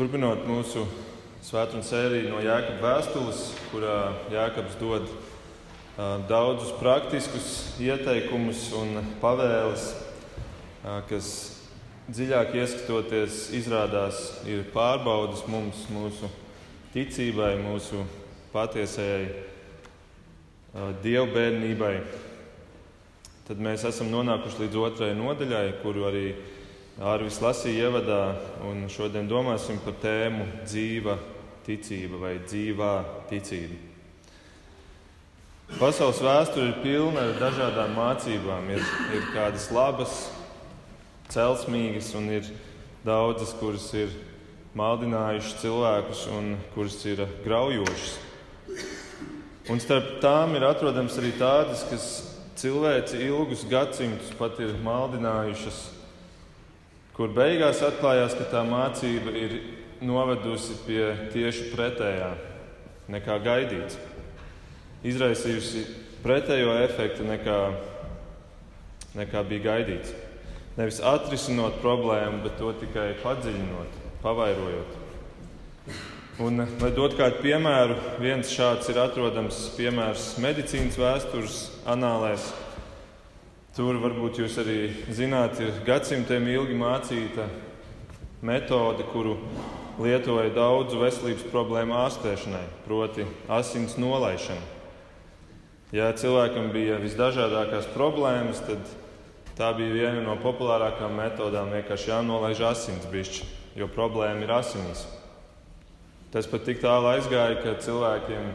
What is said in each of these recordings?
Turpinot mūsu svētdienas sēriju no Jēkabas vēstules, kurā Jēkabs dod daudzus praktiskus ieteikumus un pavēles, kas dziļāk ieskatoties, izrādās ir pārbaudas mums, mūsu ticībai, mūsu patiesajai dievbijībai. Tad mēs esam nonākuši līdz otrajai nodaļai, kuru arī Arvis lasīja ievadā, un šodien domāsim par tēmu dzīva ticība vai dzīvā ticība. Pasaules vēsture ir pilna ar dažādām mācībām. Ir, ir kādas labas, celsmīgas, un ir daudzas, kuras ir maldinājušas cilvēkus un kuras ir graujošas. Un starp tām ir atrodams arī tādas, kas cilvēci ilgus gadsimtus pat ir maldinājušas kur beigās atklājās, ka tā mācība ir novedusi pie tieši pretējā nekā gaidīts. Izraisījusi pretējo efektu nekā, nekā bija gaidīts. Nevis atrisinot problēmu, bet to tikai padziļinot, pavairojot. Un, lai dotu kādu piemēru, viens šāds ir atrodams piemērs medicīnas vēstures anālēs, Tur varbūt jūs arī zināt, ir gadsimtiem ilgi mācīta metode, kuru lietoja daudzu veselības problēmu ārstēšanai, proti, asins nolaišana. Ja cilvēkam bija visdažādākās problēmas, tad tā bija viena no populārākajām metodēm. Vienkārši jānolaiž asins bišķi, jo problēma ir asinīs. Tas pat tik tālu aizgāja, ka cilvēkiem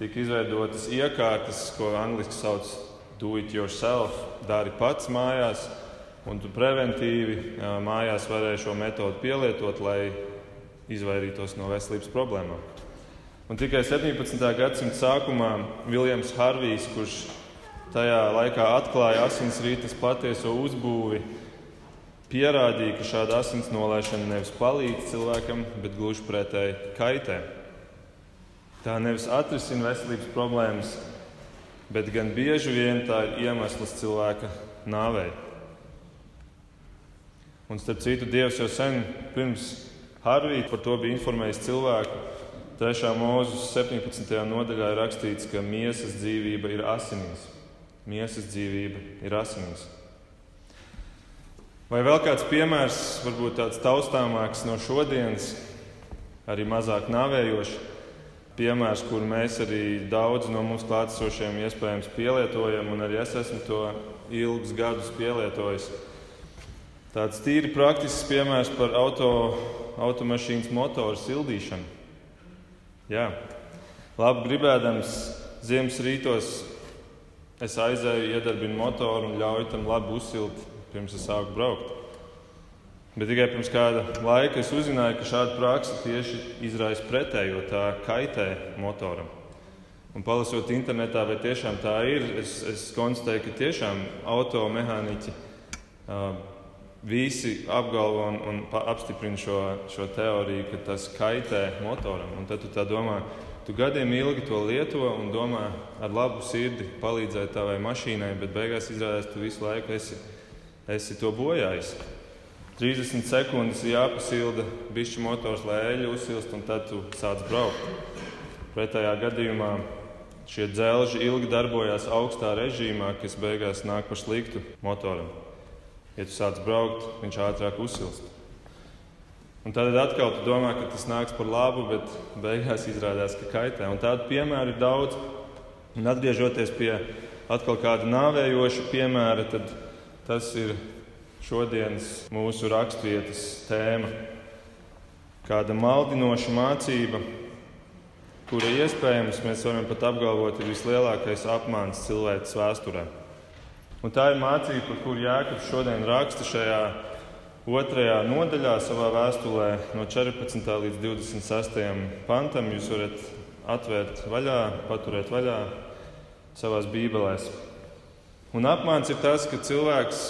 tika izveidotas iekārtas, ko angļuiski sauc par do it yourself, dari pats mājās, un tu preventīvi mājās varēji šo metodi pielietot, lai izvairītos no veselības problēmām. Un tikai 17. gadsimta sākumā Viljams Harvijs, kurš tajā laikā atklāja asinsrītas patieso uzbūvi, pierādīja, ka šāda asins nolaišana nevis palīdz cilvēkam, bet gluži pretēji kaitē. Tā nevis atrisina veselības problēmas, bet gan bieži vien tā ir iemesls cilvēka nāvei. Un starp citu, Dievs jau sen pirms Harvija par to bija informējis cilvēku. 3. mūzes 17. nodaļā ir rakstīts, ka miesas dzīvība ir asinīs. Miesas dzīvība ir asinīs. Vai vēl kāds piemērs, varbūt tāds taustāmāks no šodienas, arī mazāk nāvējošs? Piemērs, kur mēs arī daudz no mums klātesošiem iespējams pielietojam, un arī es esmu to ilgus gadus pielietojis. Tāds tīri praktisks piemērs par auto, automašīnas motoru sildīšanu. Jā, labi gribēdams ziemas rītos es aizēju, iedarbinu motoru un ļauju tam labi uzsilt, pirms es sāku braukt. Bet tikai pirms kāda laika es uzzināju, ka šāda praksa tieši izraisa pretējo, tā kaitē motoram. Un palasot internetā, vai tiešām tā ir, es, es konstatēju, ka tiešām automehāniķi uh, visi apgalvo un, un apstiprina šo, šo teoriju, ka tas kaitē motoram. Un tad tu tā domā, tu gadiem ilgi to lieto un domā ar labu sirdi palīdzēt tavai mašīnai, bet beigās izrādās, tu visu laiku esi, esi to bojājis. 30 sekundes ir jāpasilda bišķi motors, lai eļļa uzsilst, un tad tu sāc braukt. Pretējā gadījumā šie dzelži ilgi darbojās augstā režīmā, kas beigās nāk par sliktu motoram. Ja tu sāc braukt, viņš ātrāk uzsilst. Un tad atkal tu domā, ka tas nāks par labu, bet beigās izrādās, ka kaitē. Un tādu piemēru ir daudz. Un atgriežoties pie atkal kāda nāvējoša piemēra, tad tas ir šodienas mūsu raksturvietas tēma. Kāda maldinoša mācība, kura iespējams mēs varam pat apgalvot, ir vislielākais apmāns cilvēces vēsturē. Un tā ir mācība, par kuru Jēkabs šodien raksta šajā otrajā nodaļā savā vēstulē, no 14. līdz 26. pantam. Jūs varat atvērt vaļā, paturēt vaļā savās bībelēs. Un apmāns ir tas, ka cilvēks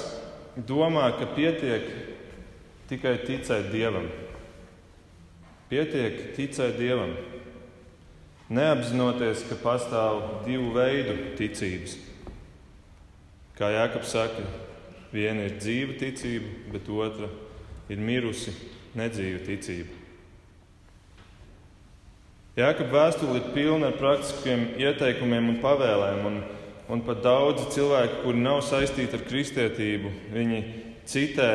domā, ka pietiek tikai ticēt Dievam. Pietiek ticēt Dievam, neapzinoties, ka pastāv divu veidu ticības. Kā Jānis saka, viena ir dzīva ticība, bet otra ir mirusi, nedzīva ticība. Jēkab vēstule ir pilna ar praktiskiem ieteikumiem un pavēlēm, un, un pat daudzi cilvēki, kuri nav saistīti ar kristietību, viņi citē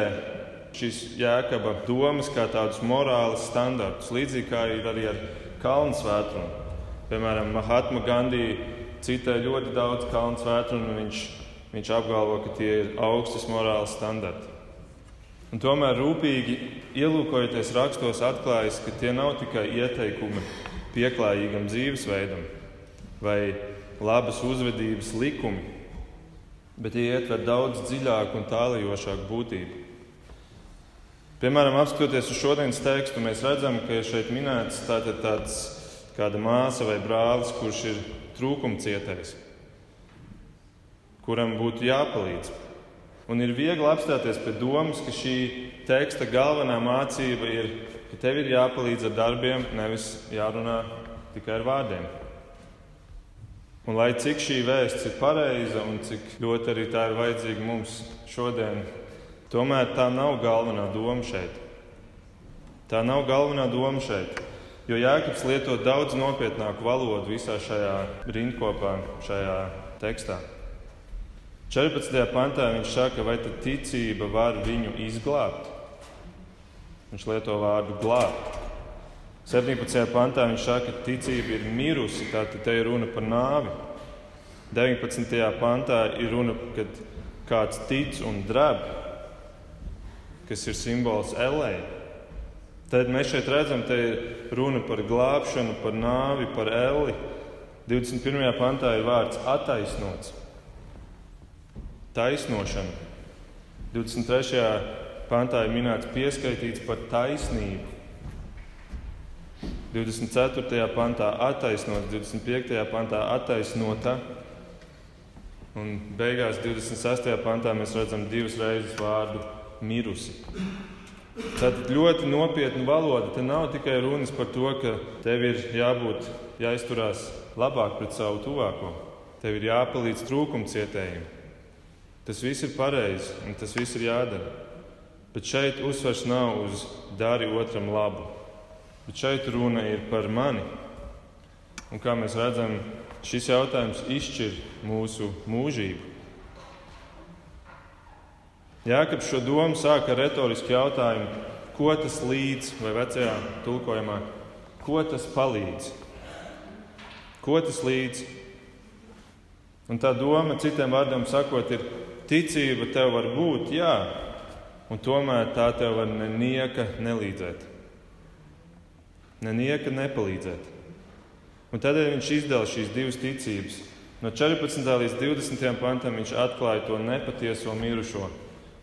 šīs jēkaba domas kā tādus morālus standartus, līdzīgi kā ir arī ar kalnu svētrumu. Piemēram, Mahatma Gandhi citē ļoti daudz kalnu svētrumu, un viņš, viņš apgalvo, ka tie ir augstas morāles standarti. Un tomēr rūpīgi ielūkojoties rakstos, atklājas, ka tie nav tikai ieteikumi pieklājīgam dzīvesveidam vai labas uzvedības likumi, bet tie ietver daudz dziļāku un tālajošāku būtību. Piemēram, apskatoties uz šodienas tekstu, mēs redzam, ka šeit minēts tātad tāds kāda māsa vai brālis, kurš ir trūkumcietējis, kuram būtu jāpalīdz. Un ir viegli apstāties pie domas, ka šī teksta galvenā mācība ir, ka tev ir jāpalīdz ar darbiem, nevis jārunā tikai ar vārdiem. Un lai cik šī vēsts ir pareiza un cik ļoti arī tā ir vajadzīga mums šodien, Tomēr tā nav galvenā doma šeit. Tā nav galvenā doma šeit. Jo Jēkabs lieto daudz nopietnāku valodu visā šajā rindkopā, šajā tekstā. 14. pantā viņš saka, vai ticība var viņu izglābt? Viņš lieto vārdu glābt. 17. pantā viņš saka, ka ticība ir mirusi, tātad te ir runa par nāvi. 19. pantā ir runa, kad kāds tic un drēb, kas ir simbols Elē. Tad mēs šeit redzam, ka ir runa par glābšanu, par nāvi, par elli. 21. pantā ir vārds attaisnots, taisnošana. 23. pantā ir minēts pieskaitīts par taisnību. 24. pantā attaisnots, 25. pantā attaisnota. Un beigās 26. pantā mēs redzam divas reizes vārdu mirusi. Tad ļoti nopietna valoda. Te nav tikai runas par to, ka tev ir jābūt, jāizturās labāk pret savu tuvāko. Tev ir jāpalīdz trūkumcietējiem. Tas viss ir pareizi un tas viss ir jādara. Bet šeit uzsvers nav uz dari otram labu. Bet šeit runa ir par mani. Un kā mēs redzam, šis jautājums izšķir mūsu mūžību. Jēkabs šo domu sāka ar retorisku jautājumu, ko tas līdz, vai vecajā tulkojumā, ko tas palīdz? Ko tas līdz? Un tā doma, citiem vārdiem sakot, ir ticība tev var būt, jā, un tomēr tā tev var nenieka nelīdzēt. Nenieka nepalīdzēt. Un tādēļ viņš izdala šīs divas ticības. No 14. līdz 20. pantam viņš atklāja to nepatieso mirušo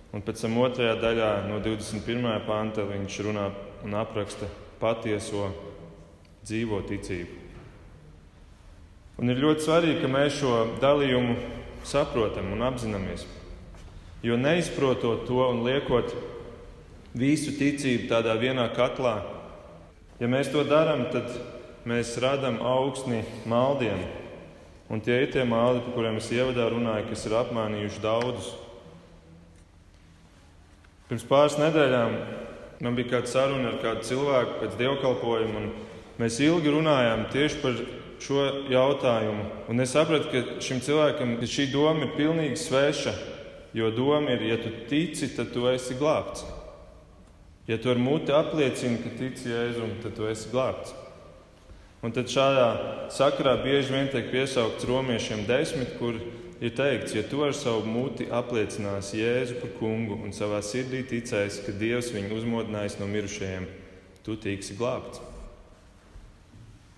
Un pēc tam otrajā daļā, no 21. panta, viņš runā un apraksta patieso dzīvo ticību. Un ir ļoti svarīgi, ka mēs šo dalījumu saprotam un apzināmies. Jo neizprotot to un liekot visu ticību tādā vienā katlā, ja mēs to darām, tad mēs radām augsni maldiem. Un tie ir tie maldi, par kuriem es ievadā runāju, kas ir apmānījuši daudzus. Pirms pāris nedēļām man bija kāda saruna ar kādu cilvēku pēc dievkalpojuma, un mēs ilgi runājām tieši par šo jautājumu. Un es sapratu, ka šim cilvēkam ka šī doma ir pilnīgi sveša. Jo doma ir, ja tu tici, tad tu esi glābts. Ja tu ar muti apliecini, ka tici Jēzum, tad tu esi glābts. Un tad šādā sakarā bieži vien tiek piesaukts romiešiem desmit, kur ir teikts, ja tu ar savu muti apliecināsi Jēzu par kungu un savā sirdī ticēsi, ka Dievs viņu uzmodinājis no mirušajiem, tu tiksi glābts.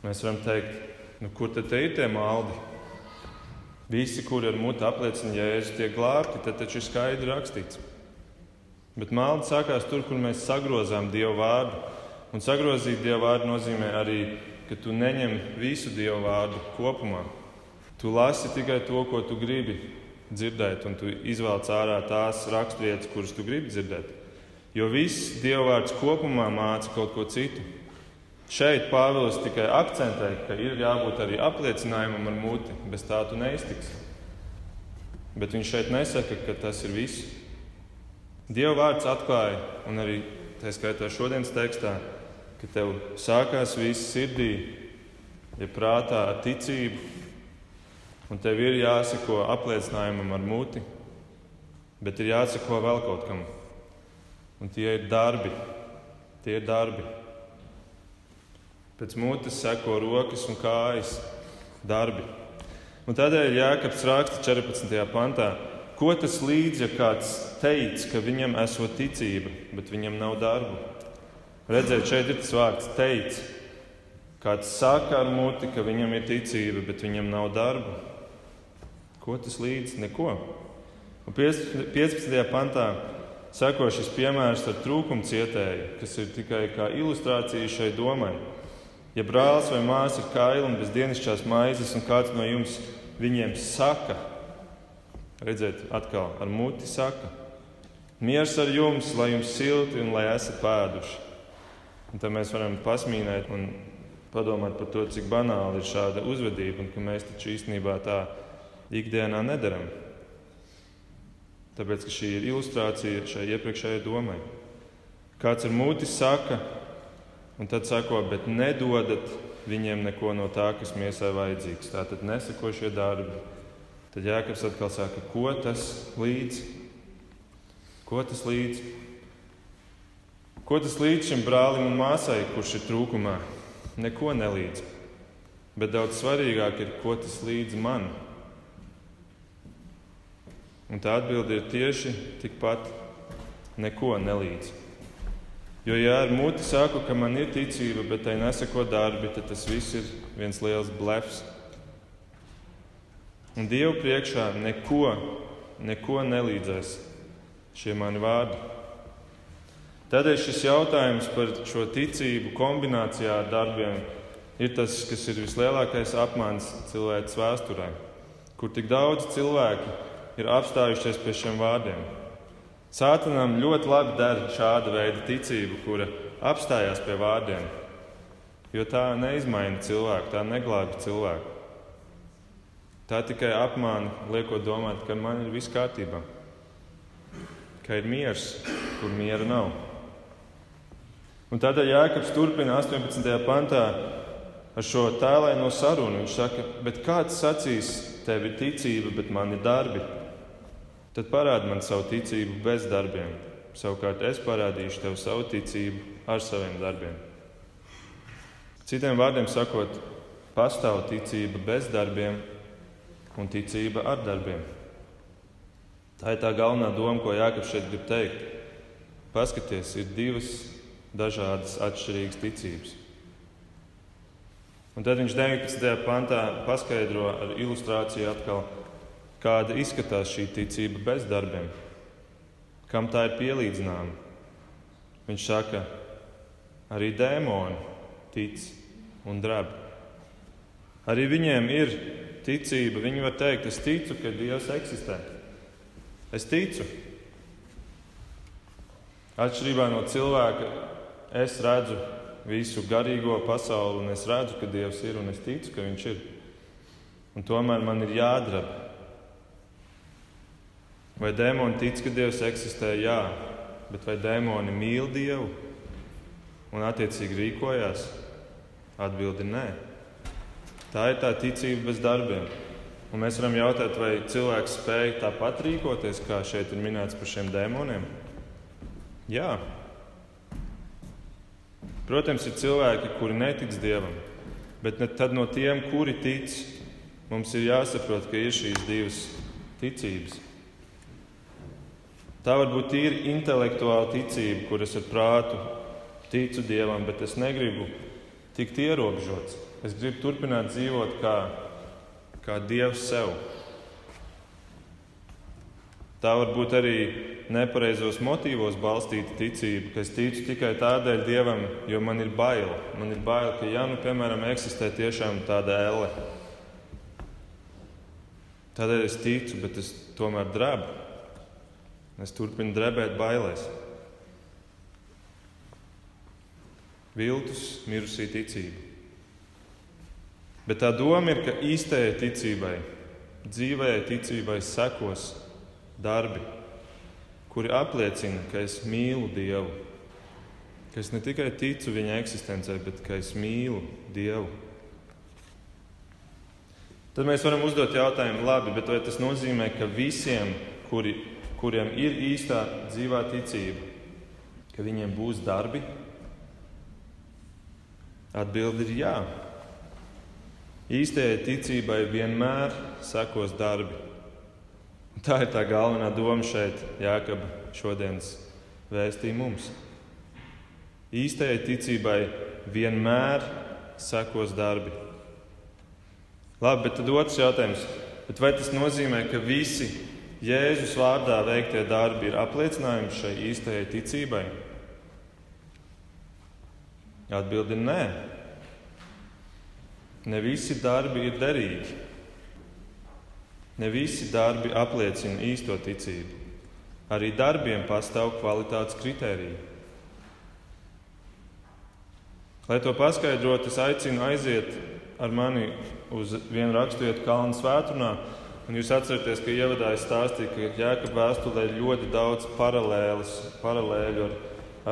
Mēs varam teikt, nu, kur tad ir tie maldi? Visi, kuri ar muti apliecina Jēzu, tiek glābti, tad taču ir skaidri rakstīts. Bet maldi sākās tur, kur mēs sagrozām Dievu vārdu. Un sagrozīt Dievu vārdu nozīmē arī, ka tu neņem visu Dievu vārdu kopumā. Tu lasi tikai to, ko tu gribi dzirdēt, un tu izvēlec ārā tās raksturvietas, kuras tu gribi dzirdēt. Jo viss dievvvārds kopumā māca kaut ko citu. Šeit Pāvils tikai akcentē, ka ir jābūt arī apliecinājumam ar muti, bez tā tu neiztiksi. Bet viņš šeit nesaka, ka tas ir viss. Dieva vārds atklāja, un arī tā skaitā šodienas tekstā, ka tev sākās viss sirdī ja prātā ar ticību, un tev ir jāsako apliecinājumam ar muti, bet ir jāsako vēl kaut kam. Un tie ir darbi. Tie ir darbi. Pēc mutes seko rokas un kājas darbi. Un tādēļ Jānis raksta 14. pantā, ko tas līdz, ja kāds teica, ka viņam esot ticība, bet viņam nav darbu. Redzēt, šeit ir tas vārds teica. Kāds saka ar muti, ka viņam ir ticība, bet viņam nav darbu. Ko tas līdz? Neko. Un 15. pantā seko šis piemērs ar trūkumu cietēju, kas ir tikai kā ilustrācija šai domai. Ja brālis vai māsa ir kaila un bez dienasčās maizes, un kāds no jums viņiem saka, redziet, atkal ar muti saka, miers ar jums, lai jums silti un lai esat pēduši. Un tad mēs varam pasmīnēt un padomāt par to, cik banāli ir šāda uzvedība un ka mēs taču īstenībā tā ikdienā nedaram. Tāpēc šī ir ilustrācija šai iepriekšējai domai. Kāds ar mūti saka, un tad sako, bet nedodat viņiem neko no tā, kas miesai vajadzīgs. Tā tad nesako šie darbi. Tad Jēkabs atkal saka, ko tas līdz? Ko tas līdz? Ko tas līdz šim brālim un māsai, kurš ir trūkumā? neko nelīdz. Bet daudz svarīgāk ir, ko tas līdz man. Un tā atbilde ir tieši tikpat neko nelīdz. Jo, ja ar muti saku, ka man ir ticība, bet tai nesako darbi, tad tas viss ir viens liels blefs. Un Dievu priekšā neko, neko nelīdzēs šie mani vārdi. Tādēļ šis jautājums par šo ticību kombinācijā ar darbiem ir tas, kas ir vislielākais apmāns cilvēces vēsturē, kur tik daudz cilvēku ir apstājušies pie šiem vārdiem. Sātanam ļoti labi der šāda veida ticība, kura apstājās pie vārdiem, jo tā neizmaina cilvēku, tā neglābj cilvēku. Tā tikai apmāna, liekot domāt, ka man ir viss kārtībā, ka ir miers, kur miera nav. Un tādēļ Jēkabs turpina 18. pantā ar šo tēlaino sarunu. Viņš saka, bet kāds sacīs, tev ir ticība, bet man ir darbi? Tad parādi man savu ticību bez darbiem. Savukārt es parādīšu tev savu ticību ar saviem darbiem. Citiem vārdiem sakot, pastāv ticība bez darbiem un ticība ar darbiem. Tā ir tā galvenā doma, ko Jānis šeit grib teikt. Paskaties, ir divas dažādas atšķirīgas ticības. Un tad viņš 19. pantā paskaidro ar ilustrāciju atkal, kāda izskatās šī ticība bez darbiem, kam tā ir pielīdzināma. Viņš saka, arī dēmoni tic un drab. Arī viņiem ir ticība. Viņi var teikt, es ticu, ka Dievs eksistē. Es ticu. Atšķirībā no cilvēka, es redzu visu garīgo pasauli, un es redzu, ka Dievs ir, un es ticu, ka Viņš ir. Un tomēr man ir jādrab. Vai dēmoni tic, ka Dievs eksistē? Jā, bet vai dēmoni mīl Dievu un attiecīgi rīkojās? Atbildi nē. Tā ir tā ticība bez darbiem. Un mēs varam jautāt, vai cilvēks spēj tāpat rīkoties, kā šeit ir minēts par šiem dēmoniem? Jā, Protams, ir cilvēki, kuri netic Dievam, bet tad no tiem, kuri tic, mums ir jāsaprot, ka ir šīs divas ticības. Tā var būt tīri intelektuāla ticība, kuras ar prātu ticu Dievam, bet es negribu tikt ierobežots. Es gribu turpināt dzīvot kā, kā Dievs sev. Tā var būt arī nepareizos motīvos balstīta ticība, ka es ticu tikai tādēļ Dievam, jo man ir bail. Man ir bail, ka, ja nu, piemēram, eksistē tiešām tāda elle, tādēļ es ticu, bet es tomēr drebu. Es turpinu drebēt bailēs. Viltus, mirusī ticība. Bet tā doma ir, ka īstajai ticībai, dzīvējai ticībai sekos darbi, kuri apliecina, ka es mīlu Dievu. Ka es ne tikai ticu viņa eksistencei, bet ka es mīlu Dievu. Tad mēs varam uzdot jautājumu, labi, bet vai tas nozīmē, ka visiem, kuri, kuriem ir īstā dzīvā ticība, ka viņiem būs darbi? Atbilde ir jā. Īstajai ticībai vienmēr sekos darbi. Tā ir tā galvenā doma šeit, Jākaba šodienas vēstī mums. Īstajai ticībai vienmēr sekos darbi. Labi, bet tad otrs jautājums. Bet vai tas nozīmē, ka visi Jēzus vārdā veiktie darbi ir apliecinājums šai īstajai ticībai? Atbildi ir nē. Ne visi darbi ir derīgi. Ne visi darbi apliecina īsto ticību. Arī darbiem pastāv kvalitātes kritērija. Lai to paskaidrotu, es aicinu aiziet ar mani uz vienu raksturvietu Kalnu svētdienā. Jūs atceraties, ka ievadā es stāstīju, ka Jēkabā vēsturē ir ļoti daudz paralēļu ar,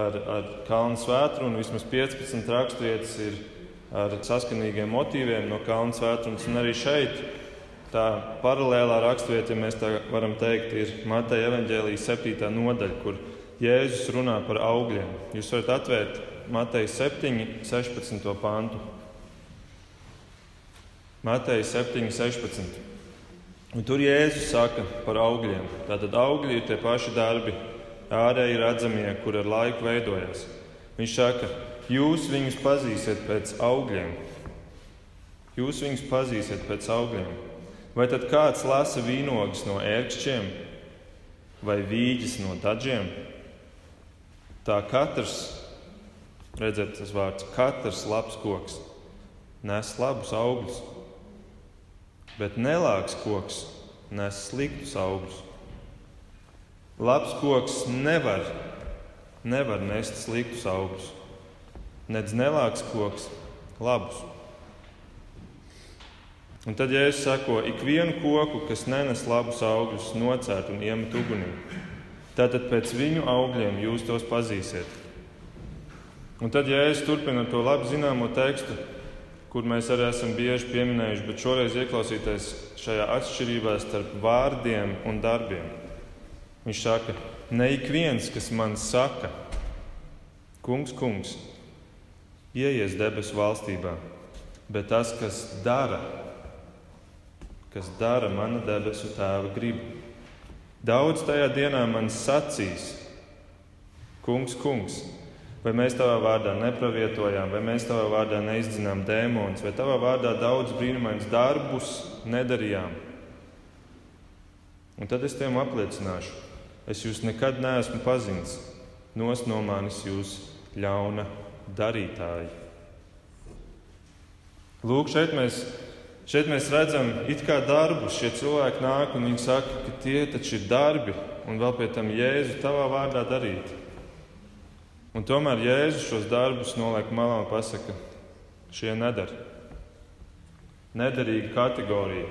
ar, ar Kalnu svētdienu. Vismaz 15 raksturvietas ir ar saskanīgiem motīviem no Kalnu svētdienas. Un arī šeit tā paralēlā raksturvieta, ja mēs tā varam teikt, ir Mateja evaņģēlijas 7. nodaļa, kur Jēzus runā par augļiem. Jūs varat atvērt Mateja 7, 16. pantu. Mateja 7, 16. Un tur Jēzus saka par augļiem. Tātad augļi ir tie paši darbi, ārēji redzamie, kur ar laiku veidojas. Viņš saka, jūs viņus pazīsiet pēc augļiem. Jūs viņus pazīsiet pēc augļiem. Vai tad kāds lasa vīnogas no ērkšķiem vai vīģis no dažiem? Tā katrs Redziet, tas vārds katrs labs koks nes labus augļus, bet nelāks koks nes sliktus augļus. Labs koks nevar, nevar nest sliktus augļus, nedz nelāks koks labus. Un tad, ja es saku, ikvienu koku, kas nenes labus augļus, nocērt un iemet ugunī, tad pēc viņu augļiem jūs tos pazīsiet. Un tad, ja es turpinu to labi zināmo tekstu, kur mēs arī esam bieži pieminējuši, bet šoreiz ieklausīties šajā atšķirībā starp vārdiem un darbiem. Viņš saka, ne ik viens, kas man saka, kungs, kungs, ieies debesu valstībā, bet tas, kas dara, kas dara mana debesu tēva gribu. Daudz tajā dienā man sacīs, kungs, kungs, Vai mēs tavā vārdā nepravietojām, vai mēs tavā vārdā neizdzinām dēmonus, vai tavā vārdā daudz brīnumainus darbus nedarījām? Un tad es tiem apliecināšu, es jūs nekad neesmu pazinis, nos no manis jūs ļauna darītāji. Lūk, šeit mēs, šeit mēs redzam kā darbus. Šie cilvēki nāk un viņi saka, ka tie taču ir darbi un vēl pie tam Jēzu tavā vārdā darīt. Un tomēr Jēzus šos darbus noliek malā un pasaka, šie nedara. Nederīga kategorija,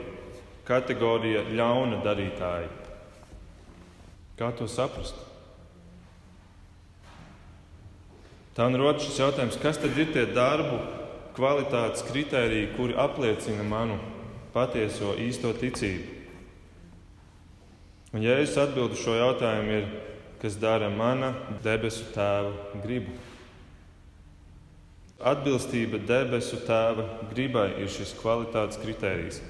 kategorija ļauna darītāji. Kā to saprast? Tā un rodas šis jautājums, kas tad ir tie darbu kvalitātes kritēriji, kuri apliecina manu patieso īsto ticību? Un Jēzus atbild uz šo jautājumu ir kas dara mana debesu tēva gribu. Atbilstība debesu tēva gribai ir šis kvalitātes kritērijs.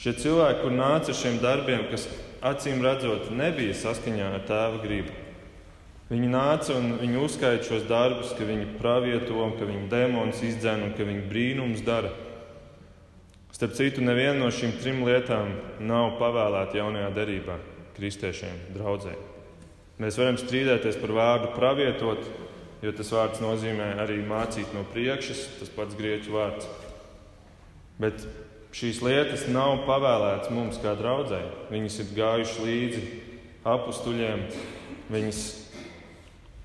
Šie cilvēki, kur nāca ar šiem darbiem, kas acīm redzot nebija saskaņā ar tēva gribu, viņi nāca un viņi uzskaita šos darbus, ka viņi pravieto, ka viņi demonus izdzēna un ka viņi brīnums dara. Starp citu, neviena no šīm trim lietām nav pavēlēta jaunajā derībā kristiešiem, draudzē. Mēs varam strīdēties par vārdu pravietot, jo tas vārds nozīmē arī mācīt no priekšas, tas pats grieķu vārds. Bet šīs lietas nav pavēlētas mums kā draudzē. Viņas ir gājušas līdzi apstuļiem, viņas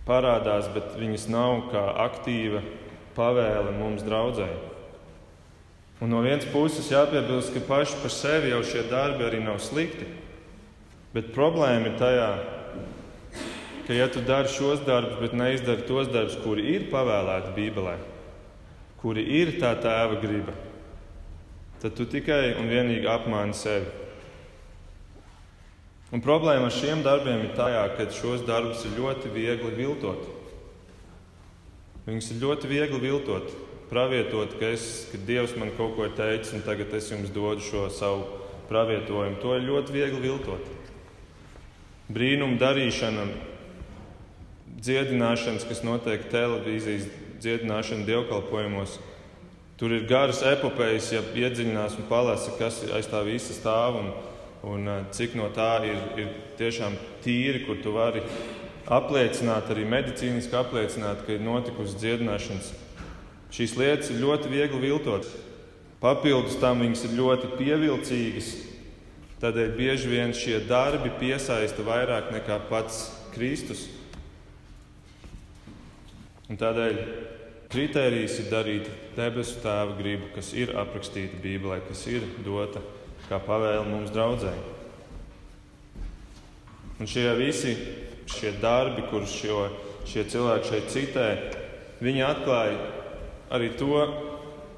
parādās, bet viņas nav kā aktīva pavēle mums draudzē. Un no vienas puses jāpiebilst, ka paši par sevi jau šie darbi arī nav slikti. Bet problēma ir tajā, ka ja tu dari šos darbus, bet neizdari tos darbus, kuri ir pavēlēti Bībelē, kuri ir tā tēva griba, tad tu tikai un vienīgi apmāni sevi. Un problēma ar šiem darbiem ir tā, ka šos darbus ir ļoti viegli viltot. Viņus ir ļoti viegli viltot, pravietot, ka, es, ka Dievs man kaut ko ir teicis, un tagad es jums dodu šo savu pravietojumu. To ir ļoti viegli viltot. Brīnumu darīšana, dziedināšanas, kas notiek televīzijas dziedināšana dievkalpojumos. Tur ir garas epopejas, ja iedziļinās un palasa, kas aiz tā visa stāv un, un eh, cik no tā ir, ir tiešām tīri, kur tu vari apliecināt, arī medicīniski apliecināt, ka ir notikusi dziedināšanas. Šīs lietas ir ļoti viegli viltot. Papildus tam viņas ir ļoti pievilcīgas. Tādēļ bieži vien šie darbi piesaista vairāk nekā pats Kristus. Un tādēļ kritērijs ir darīt debesu tēva gribu, kas ir aprakstīta Bībelē, kas ir dota kā pavēle mums draudzēji. Un šie visi šie darbi, kurus šo, šie cilvēki šeit citē, viņi atklāja arī to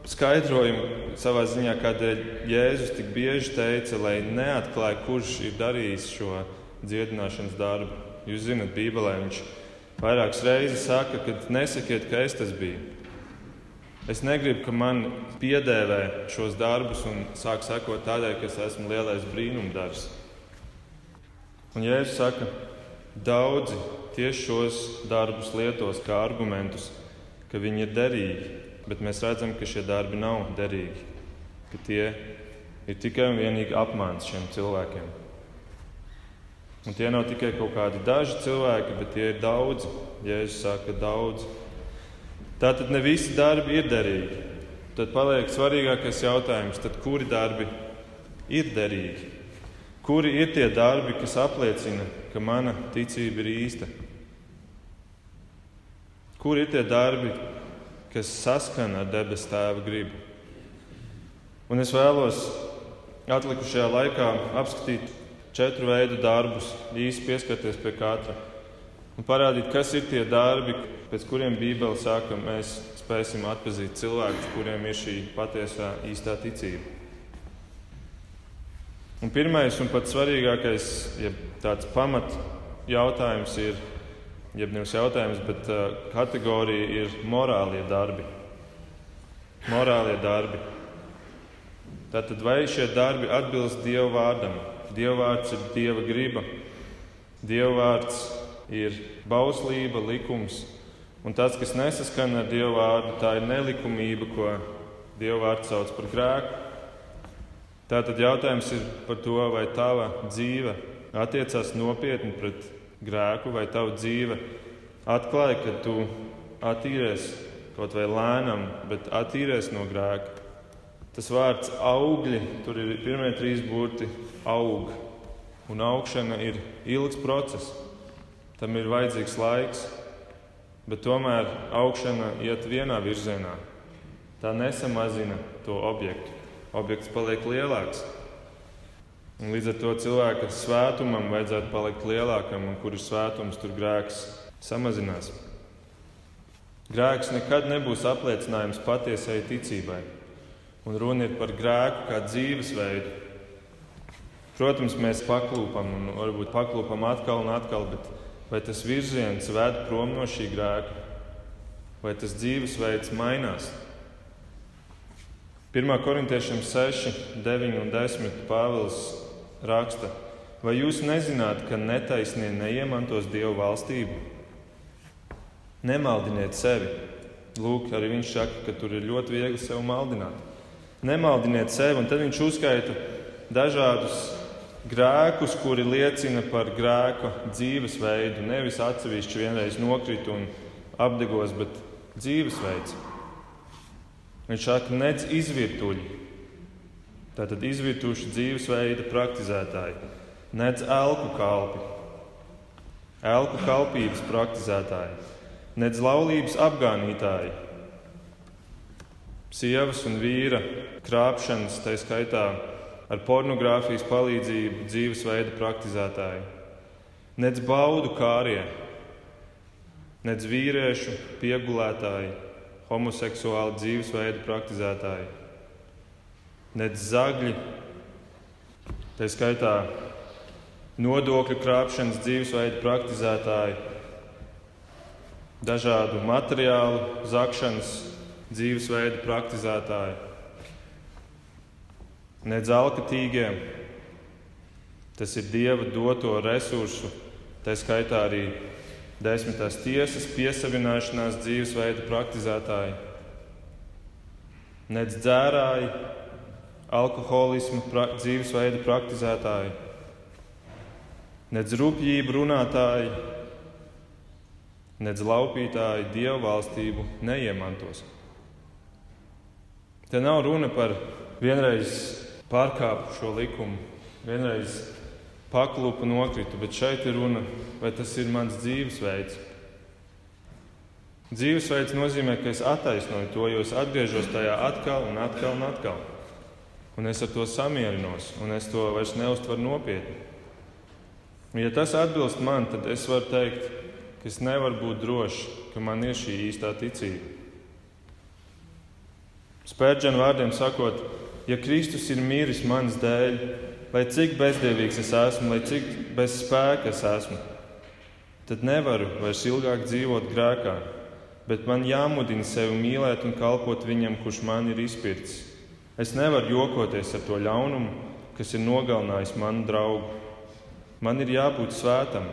skaidrojumu savā ziņā, kādēļ Jēzus tik bieži teica, lai neatklāja, kurš ir darījis šo dziedināšanas darbu. Jūs zinat, Bībelē viņš ir vairākas reizes saka, ka nesakiet, ka es tas biju. Es negribu, ka man piedēvē šos darbus un sāk sekot tādēļ, ka es esmu lielais brīnumdarbs. Un Jēzus saka, daudzi tieši šos darbus lietos kā argumentus, ka viņi ir derīgi, bet mēs redzam, ka šie darbi nav derīgi, ka tie ir tikai un vienīgi apmāns šiem cilvēkiem. Un tie nav tikai kaut kādi daži cilvēki, bet tie ir daudzi. Jēzus saka, daudzi. Tātad ne visi darbi ir derīgi. Tad paliek svarīgākais jautājums, tad kuri darbi ir derīgi? Kuri ir tie darbi, kas apliecina, ka mana ticība ir īsta? Kur ir tie darbi, kas saskana ar debesu tēva gribu? Un es vēlos atlikušajā laikā apskatīt četru veidu darbus, īsi pieskarties pie katra un parādīt, kas ir tie darbi, pēc kuriem Bībele saka, mēs spēsim atpazīt cilvēkus, kuriem ir šī patiesā īstā ticība. Un pirmais un pats svarīgākais, ja tāds pamat jautājums ir, jeb nevis jautājums, bet uh, kategorija ir morālie darbi. Morālie darbi. Tātad vai šie darbi atbilst Dieva vārdam? Dievvvārds ir Dieva griba. Dievvvārds ir bauslība, likums. Un tas, kas nesaskan ar Dieva vārdu, tā ir nelikumība, ko Dieva vārds sauc par grēku. Tātad jautājums ir par to, vai tava dzīve attiecās nopietni pret grēku, vai tava dzīve atklāja, ka tu attīries kaut vai lēnām, bet attīries no grēka. Tas vārds augļi, tur ir pirmie trīs burti aug. Un augšana ir ilgs process. Tam ir vajadzīgs laiks, bet tomēr augšana iet vienā virzienā. Tā nesamazina to objektu. Objekts paliek lielāks. Un līdz ar to cilvēka svētumam vajadzētu palikt lielākam, un kur ir svētums, tur grēks samazinās. Grēks nekad nebūs apliecinājums patiesai ticībai un runa ir par grēku kā dzīvesveidu. Protams, mēs paklūpam un varbūt paklūpam atkal un atkal, bet vai tas virziens ved prom no šī grēka, vai tas dzīvesveids mainās? 1. korintiešiem 6, 9 un 10 Pāvils raksta, vai jūs nezināt, ka netaisnie neiemantos Dievu valstību? Nemaldiniet sevi. Lūk, arī viņš saka, ka tur ir ļoti viegli sevi maldināt nemaldiniet sevi. Un tad viņš uzskaita dažādus grēkus, kuri liecina par grēka dzīvesveidu. Nevis atsevišķi vienreiz nokrīt un apdegos, bet dzīvesveids. Viņš saka, nec izvirtuļi. Tātad izvirtuši dzīvesveida praktizētāji, nec elku kalpi, elku kalpības praktizētāji, nec laulības apgānītāji, sievas un vīra krāpšanas, tā skaitā ar pornogrāfijas palīdzību, dzīvesveida praktizētāji, nec baudu kārie, nec vīriešu piegulētāji, homoseksuāli dzīvesveida praktizētāji, nec zagļi, tā skaitā nodokļu krāpšanas dzīvesveidu praktizētāji, dažādu materiālu zakšanas dzīvesveidu praktizētāji, nec alkatīgie. Tas ir Dieva doto resursu, tā skaitā arī desmitās tiesas piesavināšanās dzīvesveida praktizētāji, nec dzērāji, alkoholismu pra dzīvesveida praktizētāji, nec rupjību runātāji, nec laupītāji dievu valstību neiemantos. Te nav runa par vienreiz pārkāpu šo likumu, vienreiz paklupu nokritu, bet šeit ir runa, vai tas ir mans dzīvesveids. Dzīvesveids nozīmē, ka es attaisnoju to, jo es atgriežos tajā atkal un atkal un atkal. Un es ar to samierinos, un es to vairs neustveru nopietni. Ja tas atbilst man, tad es varu teikt, ka es nevaru būt drošs, ka man ir šī īstā ticība. Spērģena vārdiem sakot, ja Kristus ir miris manas dēļ, lai cik bezdievīgs es esmu, lai cik bez spēka es esmu, tad nevaru vairs ilgāk dzīvot grēkā, bet man jāmudina sevi mīlēt un kalpot viņam, kurš man ir izpircis. Es nevaru jokoties ar to ļaunumu, kas ir nogalinājis manu draugu. Man ir jābūt svētam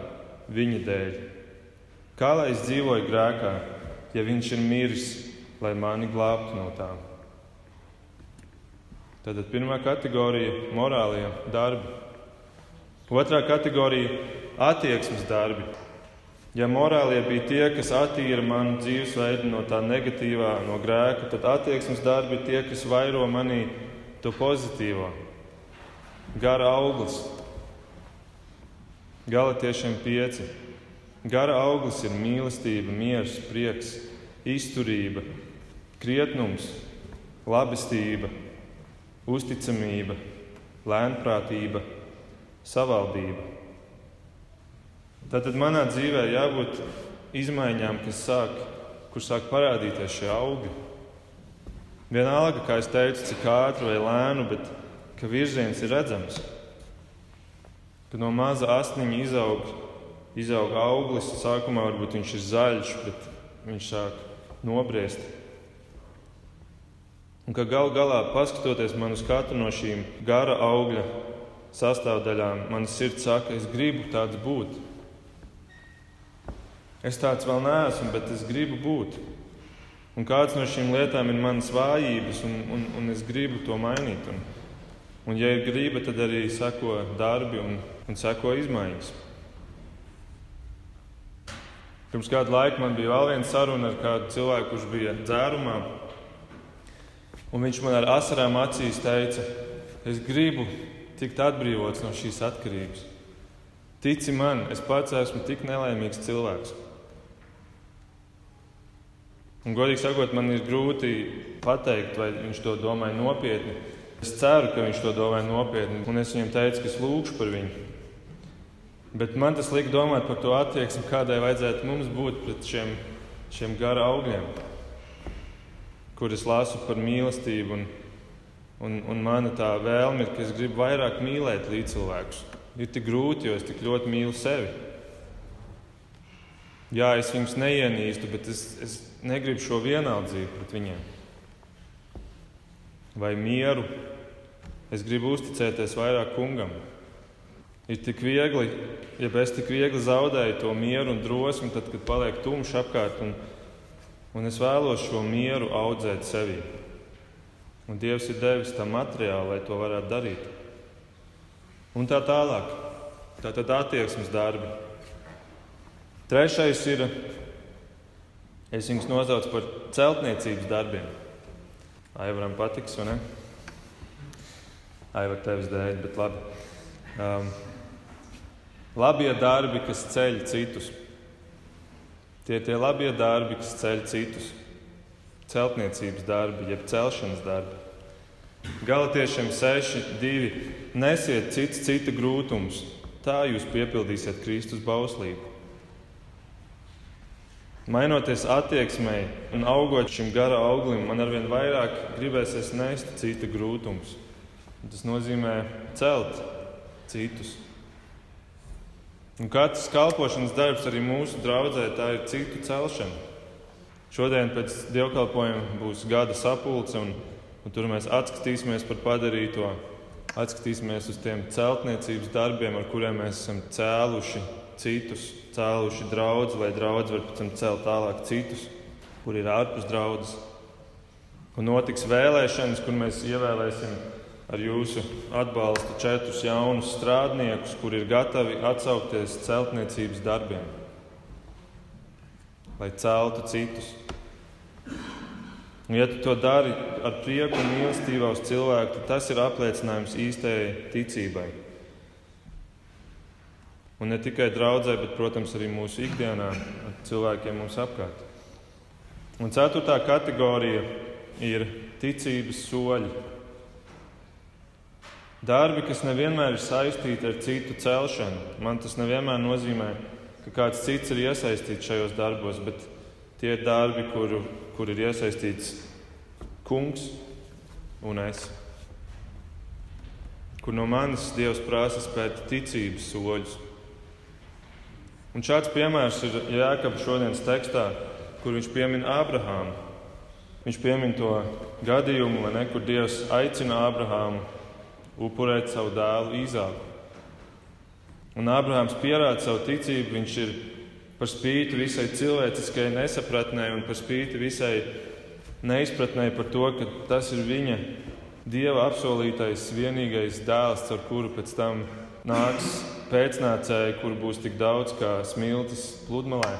viņa dēļ. Kā lai es dzīvoju grēkā, ja viņš ir miris, lai mani glābtu no tām? Tātad pirmā kategorija - morālie darbi. Otrā kategorija - attieksmes darbi. Ja morālie bija tie, kas attīra manu dzīvesveidu no tā negatīvā, no grēka, tad attieksmes darbi ir tie, kas vairo manī to pozitīvo. Gara auglis. Galatiešiem pieci. Gara auglis ir mīlestība, miers, prieks, izturība, krietnums, labestība, uzticamība, lēnprātība, savaldība. Tātad manā dzīvē jābūt izmaiņām, kas sāk, kur sāk parādīties šie augi. Vienalga, kā es teicu, cik ātri vai lēnu, bet ka virziens ir redzams. Kad no maza asniņa izaug, izaug auglis, sākumā varbūt viņš ir zaļš, bet viņš sāk nobriest. Un ka gal galā, paskatoties man uz katru no šīm gara augļa sastāvdaļām, man sirds saka, es gribu tāds būt. Es tāds vēl neesmu, bet es gribu būt. Un kāds no šīm lietām ir manas vājības, un, un, un es gribu to mainīt. Un, un ja ir grība, tad arī seko darbi un, un seko izmaiņas. Pirms kādu laiku man bija vēl viena saruna ar kādu cilvēku, kurš bija dzērumā. Un viņš man ar asarām acīs teica, es gribu tikt atbrīvots no šīs atkarības. Tici man, es pats esmu tik nelaimīgs cilvēks. Un, godīgi sakot, man ir grūti pateikt, vai viņš to domāja nopietni. Es ceru, ka viņš to domāja nopietni, un es viņam teicu, ka es lūgšu par viņu. Bet man tas lika domāt par to attieksmi, kādai vajadzētu mums būt pret šiem, šiem gara augļiem kur es lasu par mīlestību. Un, un, un mana tā vēlme ir, ka es gribu vairāk mīlēt līdzcilvēkus. Ir tik grūti, jo es tik ļoti mīlu sevi. Jā, es viņus neienīstu, bet es, es negribu šo vienaldzību pret viņiem. Vai mieru. Es gribu uzticēties vairāk kungam. Ir tik viegli, ja es tik viegli zaudēju to mieru un drosmi, tad, kad paliek tumšs apkārt un, Un es vēlos šo mieru audzēt sevī. Un Dievs ir devis tam materiālu, lai to varētu darīt. Un tā tālāk. Tā tad attieksmes darbi. Trešais ir, es viņus nosaucu par celtniecības darbiem. Aivaram patiks, vai ne? Aivar tevis dēļ, bet labi. Um, labie darbi, kas ceļ citus. Tie ir tie labie darbi, kas ceļ citus. Celtniecības darbi, jeb celšanas darbi. Galatiešiem 6, 2. Nesiet cits cita grūtumus, tā jūs piepildīsiet Kristus bauslību. Mainoties attieksmei un augot šim gara auglim, man arvien vairāk gribēsies nest cita grūtumus. Tas nozīmē celt citus. Un katrs kalpošanas darbs arī mūsu draudzē, tā ir citu celšana. Šodien pēc dievkalpojuma būs gada sapulce, un, un tur mēs atskatīsimies par padarīto, atskatīsimies uz tiem celtniecības darbiem, ar kuriem mēs esam cēluši citus, cēluši draugus, lai draugs var pēc tam celt tālāk citus, kur ir ārpus draudzes. Un notiks vēlēšanas, kur mēs ievēlēsim ar jūsu atbalstu četrus jaunus strādniekus, kuri ir gatavi atsaukties celtniecības darbiem, lai celtu citus. Un, ja tu to dari ar prieku un mīlestību uz cilvēku, tad tas ir apliecinājums īstajai ticībai. Un ne tikai draudzē, bet, protams, arī mūsu ikdienā ar cilvēkiem mums apkārt. Un ceturtā kategorija ir ticības soļi. Darbi, kas nevienmēr ir saistīti ar citu celšanu. Man tas nevienmēr nozīmē, ka kāds cits ir iesaistīts šajos darbos, bet tie ir darbi, kur, kur ir iesaistīts kungs un es. Kur no manis Dievs prasa spēt ticības soļus. Un šāds piemērs ir Jēkabs šodienas tekstā, kur viņš piemin Ābrahāmu. Viņš piemin to gadījumu, ne, kur Dievs aicina Ābrahāmu upurēt savu dēlu Īzāku. Un Ābrahāms pierāda savu ticību. Viņš ir par spīti visai cilvēciskajai nesapratnē un par spīti visai neizpratnē par to, ka tas ir viņa dieva apsolītais vienīgais dēls, ar kuru pēc tam nāks pēcnācēji, kur būs tik daudz kā smiltis pludmalē.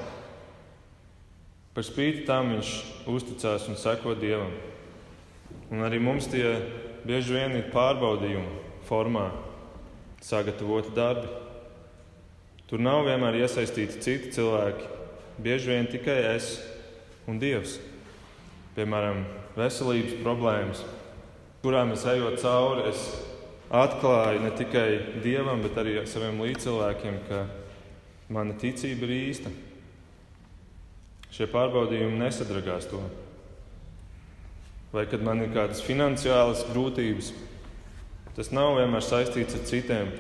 Par spīti tam viņš uzticās un seko dievam. Un arī mums tie bieži vien ir pārbaudījumu formā sagatavoti darbi. Tur nav vienmēr iesaistīti citi cilvēki, bieži vien tikai es un Dievs. Piemēram, veselības problēmas, kurām es ejot cauri, es atklāju ne tikai Dievam, bet arī saviem līdzcilvēkiem, ka mana ticība ir īsta. Šie pārbaudījumi nesadragās to vai kad man ir kādas finansiālas grūtības. Tas nav vienmēr saistīts ar citiem.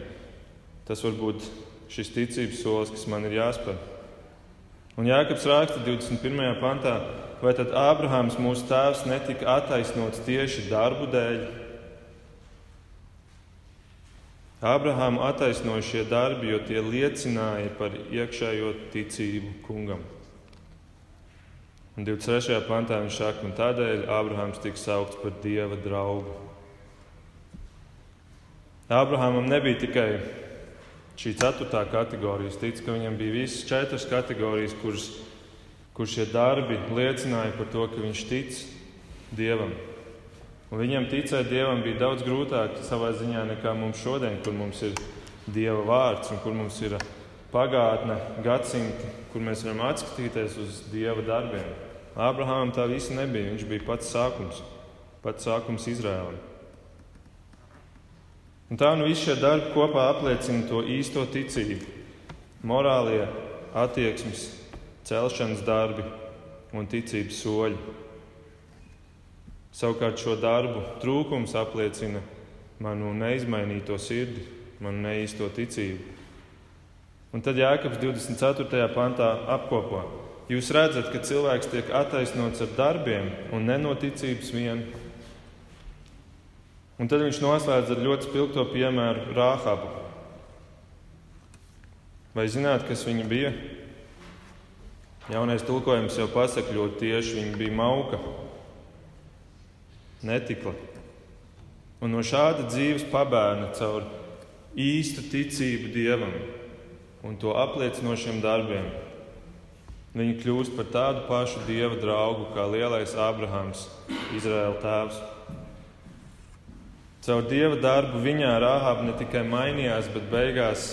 Tas var būt šis ticības solis, kas man ir jāspēr. Un Jānis raksta 21. pantā, vai tad Ābrahāms, mūsu tēvs, netika attaisnots tieši darbu dēļ? Ābrahāmu attaisnoja šie darbi, jo tie liecināja par iekšējo ticību kungam. Un 23. pantā viņš saka, un tādēļ Ābrahāms tika saukts par dieva draugu. Ābrahamam nebija tikai šī ceturtā kategorija. Es ticu, ka viņam bija visas četras kategorijas, kuras, kur šie darbi liecināja par to, ka viņš tic dievam. Un viņam ticēt dievam bija daudz grūtāk savā ziņā nekā mums šodien, kur mums ir dieva vārds un kur mums ir pagātne, gadsimti, kur mēs varam atskatīties uz dieva darbiem. Ābrahamam tā visa nebija. Viņš bija pats sākums, pats sākums Izrēlam. Un tā nu visi šie darbi kopā apliecina to īsto ticību, morālie attieksmes, celšanas darbi un ticības soļi. Savukārt šo darbu trūkums apliecina manu neizmainīto sirdi, manu neīsto ticību. Un tad Jēkabs 24. pantā apkopo. Jūs redzat, ka cilvēks tiek attaisnots ar darbiem un nenoticības vien. Un tad viņš noslēdz ar ļoti spilgto piemēru Rāhabu. Vai zināt, kas viņa bija? Jaunais tulkojums jau pasaka ļoti tieši, viņa bija mauka, netikla. Un no šāda dzīves pabērna caur īstu ticību Dievam un to apliecinošiem darbiem. Viņi kļūst par tādu pašu dieva draugu kā lielais Ābrahams, Izraēla tēvs. Caur dieva darbu viņā Rāhāba ne tikai mainījās, bet beigās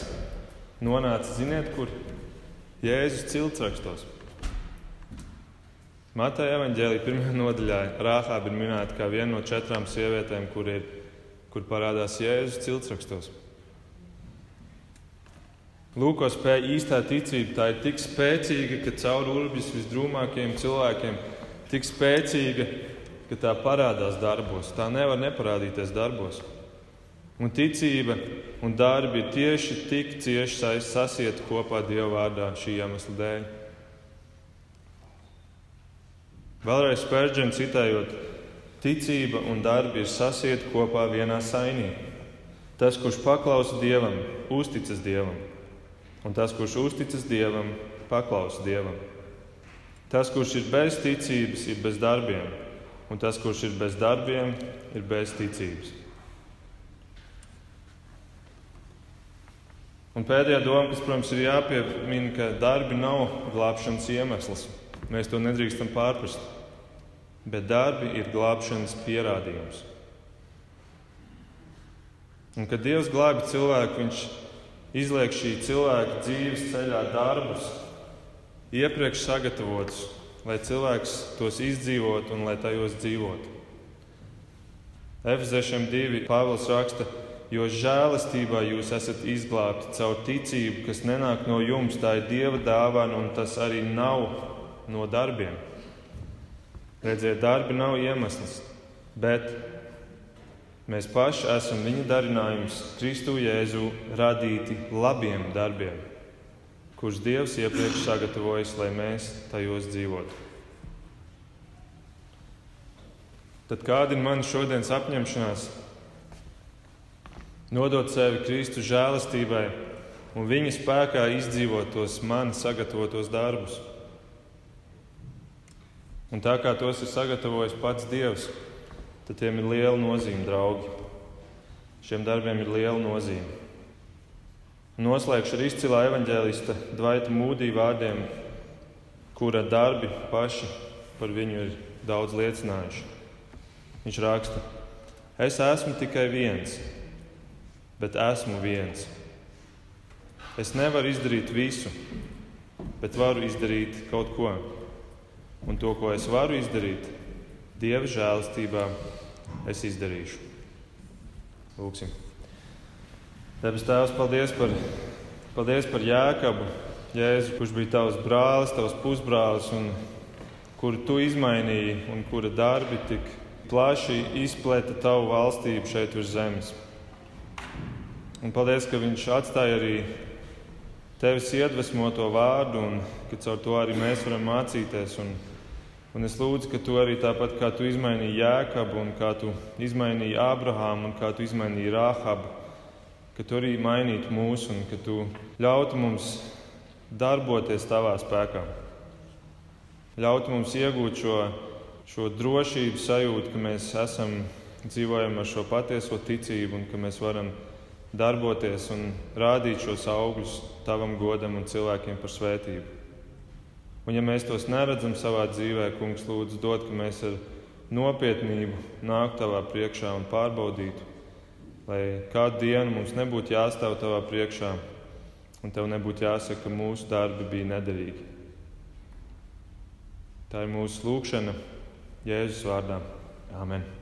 nonāca, ziniet, kur Jēzus ciltsrakstos. Mateja evanģēlīja pirmajā nodaļā Rāhāba ir minēta kā viena no četrām sievietēm, kur, ir, kur parādās Jēzus ciltsrakstos. Lūk, ko spēja īstā ticība. Tā ir tik spēcīga, ka caur urbis visdrūmākajiem cilvēkiem tik spēcīga, ka tā parādās darbos. Tā nevar neparādīties darbos. Un ticība un darbi ir tieši tik cieši sasieti kopā Dieva vārdā šī iemesla dēļ. Vēlreiz Spērģena citējot, ticība un darbi ir sasieti kopā vienā sainī. Tas, kurš paklausa Dievam, uzticas Dievam, un tas, kurš uzticas Dievam, paklausa Dievam. Tas, kurš ir bez ticības, ir bez darbiem, un tas, kurš ir bez darbiem, ir bez ticības. Un pēdējā doma, kas, protams, ir jāpiemina, ka darbi nav glābšanas iemesls. Mēs to nedrīkstam pārprast. Bet darbi ir glābšanas pierādījums. Un, kad Dievs glābi cilvēku, Viņš izliek šī cilvēka dzīves ceļā darbus, iepriekš sagatavotus, lai cilvēks tos izdzīvotu un lai tajos dzīvotu. Efeziešiem 2. Pāvils raksta, jo žēlastībā jūs esat izglābti caur ticību, kas nenāk no jums. Tā ir Dieva dāvana, un tas arī nav no darbiem. Redziet, darbi nav iemesls, bet mēs paši esam viņa darinājums, Kristu Jēzu radīti labiem darbiem, kurus Dievs iepriekš sagatavojis, lai mēs tajos dzīvotu. Tad kāda ir mana šodienas apņemšanās? nodot sevi Kristus žēlastībai un viņa spēkā izdzīvot tos man sagatavotos darbus. Un tā kā tos ir sagatavojis pats Dievs, tad tiem ir liela nozīme, draugi. Šiem darbiem ir liela nozīme. Noslēgšu ar izcilā evanģēlista Dvaita Mūdī vārdiem, kura darbi paši par viņu ir daudz liecinājuši. Viņš raksta: Es esmu tikai viens bet esmu viens. Es nevaru izdarīt visu, bet varu izdarīt kaut ko. Un to, ko es varu izdarīt, Dieva žēlastībā, es izdarīšu. Lūksim. Debes Tēvs, paldies par, paldies par Jēkabu, Jēzu, kurš bija tavs brālis, tavs pusbrālis, un kuru tu izmainīji, un kura darbi tik plaši izplēta tavu valstību šeit uz zemes. Un paldies, ka viņš atstāja arī tevis iedvesmoto vārdu, un ka caur to arī mēs varam mācīties. Un, un es lūdzu, ka tu arī tāpat kā tu izmainīji Jēkabu, un kā tu izmainīji Ābrahāmu, un kā tu izmainīji Rāhabu, ka tu arī mainītu mūs, un ka tu ļautu mums darboties tavā spēkā. Ļautu mums iegūt šo, šo drošības sajūtu, ka mēs esam dzīvojam ar šo patieso ticību un ka mēs varam darboties un rādīt šos augļus tavam godam un cilvēkiem par svētību. Un, ja mēs tos neredzam savā dzīvē, Kungs, lūdzu, dod, ka mēs ar nopietnību nāktu tavā priekšā un pārbaudītu, lai kādu dienu mums nebūtu jāstāv tavā priekšā un tev nebūtu jāsaka, ka mūsu darbi bija nederīgi. Tā ir mūsu lūkšana Jēzus vārdā. Amen!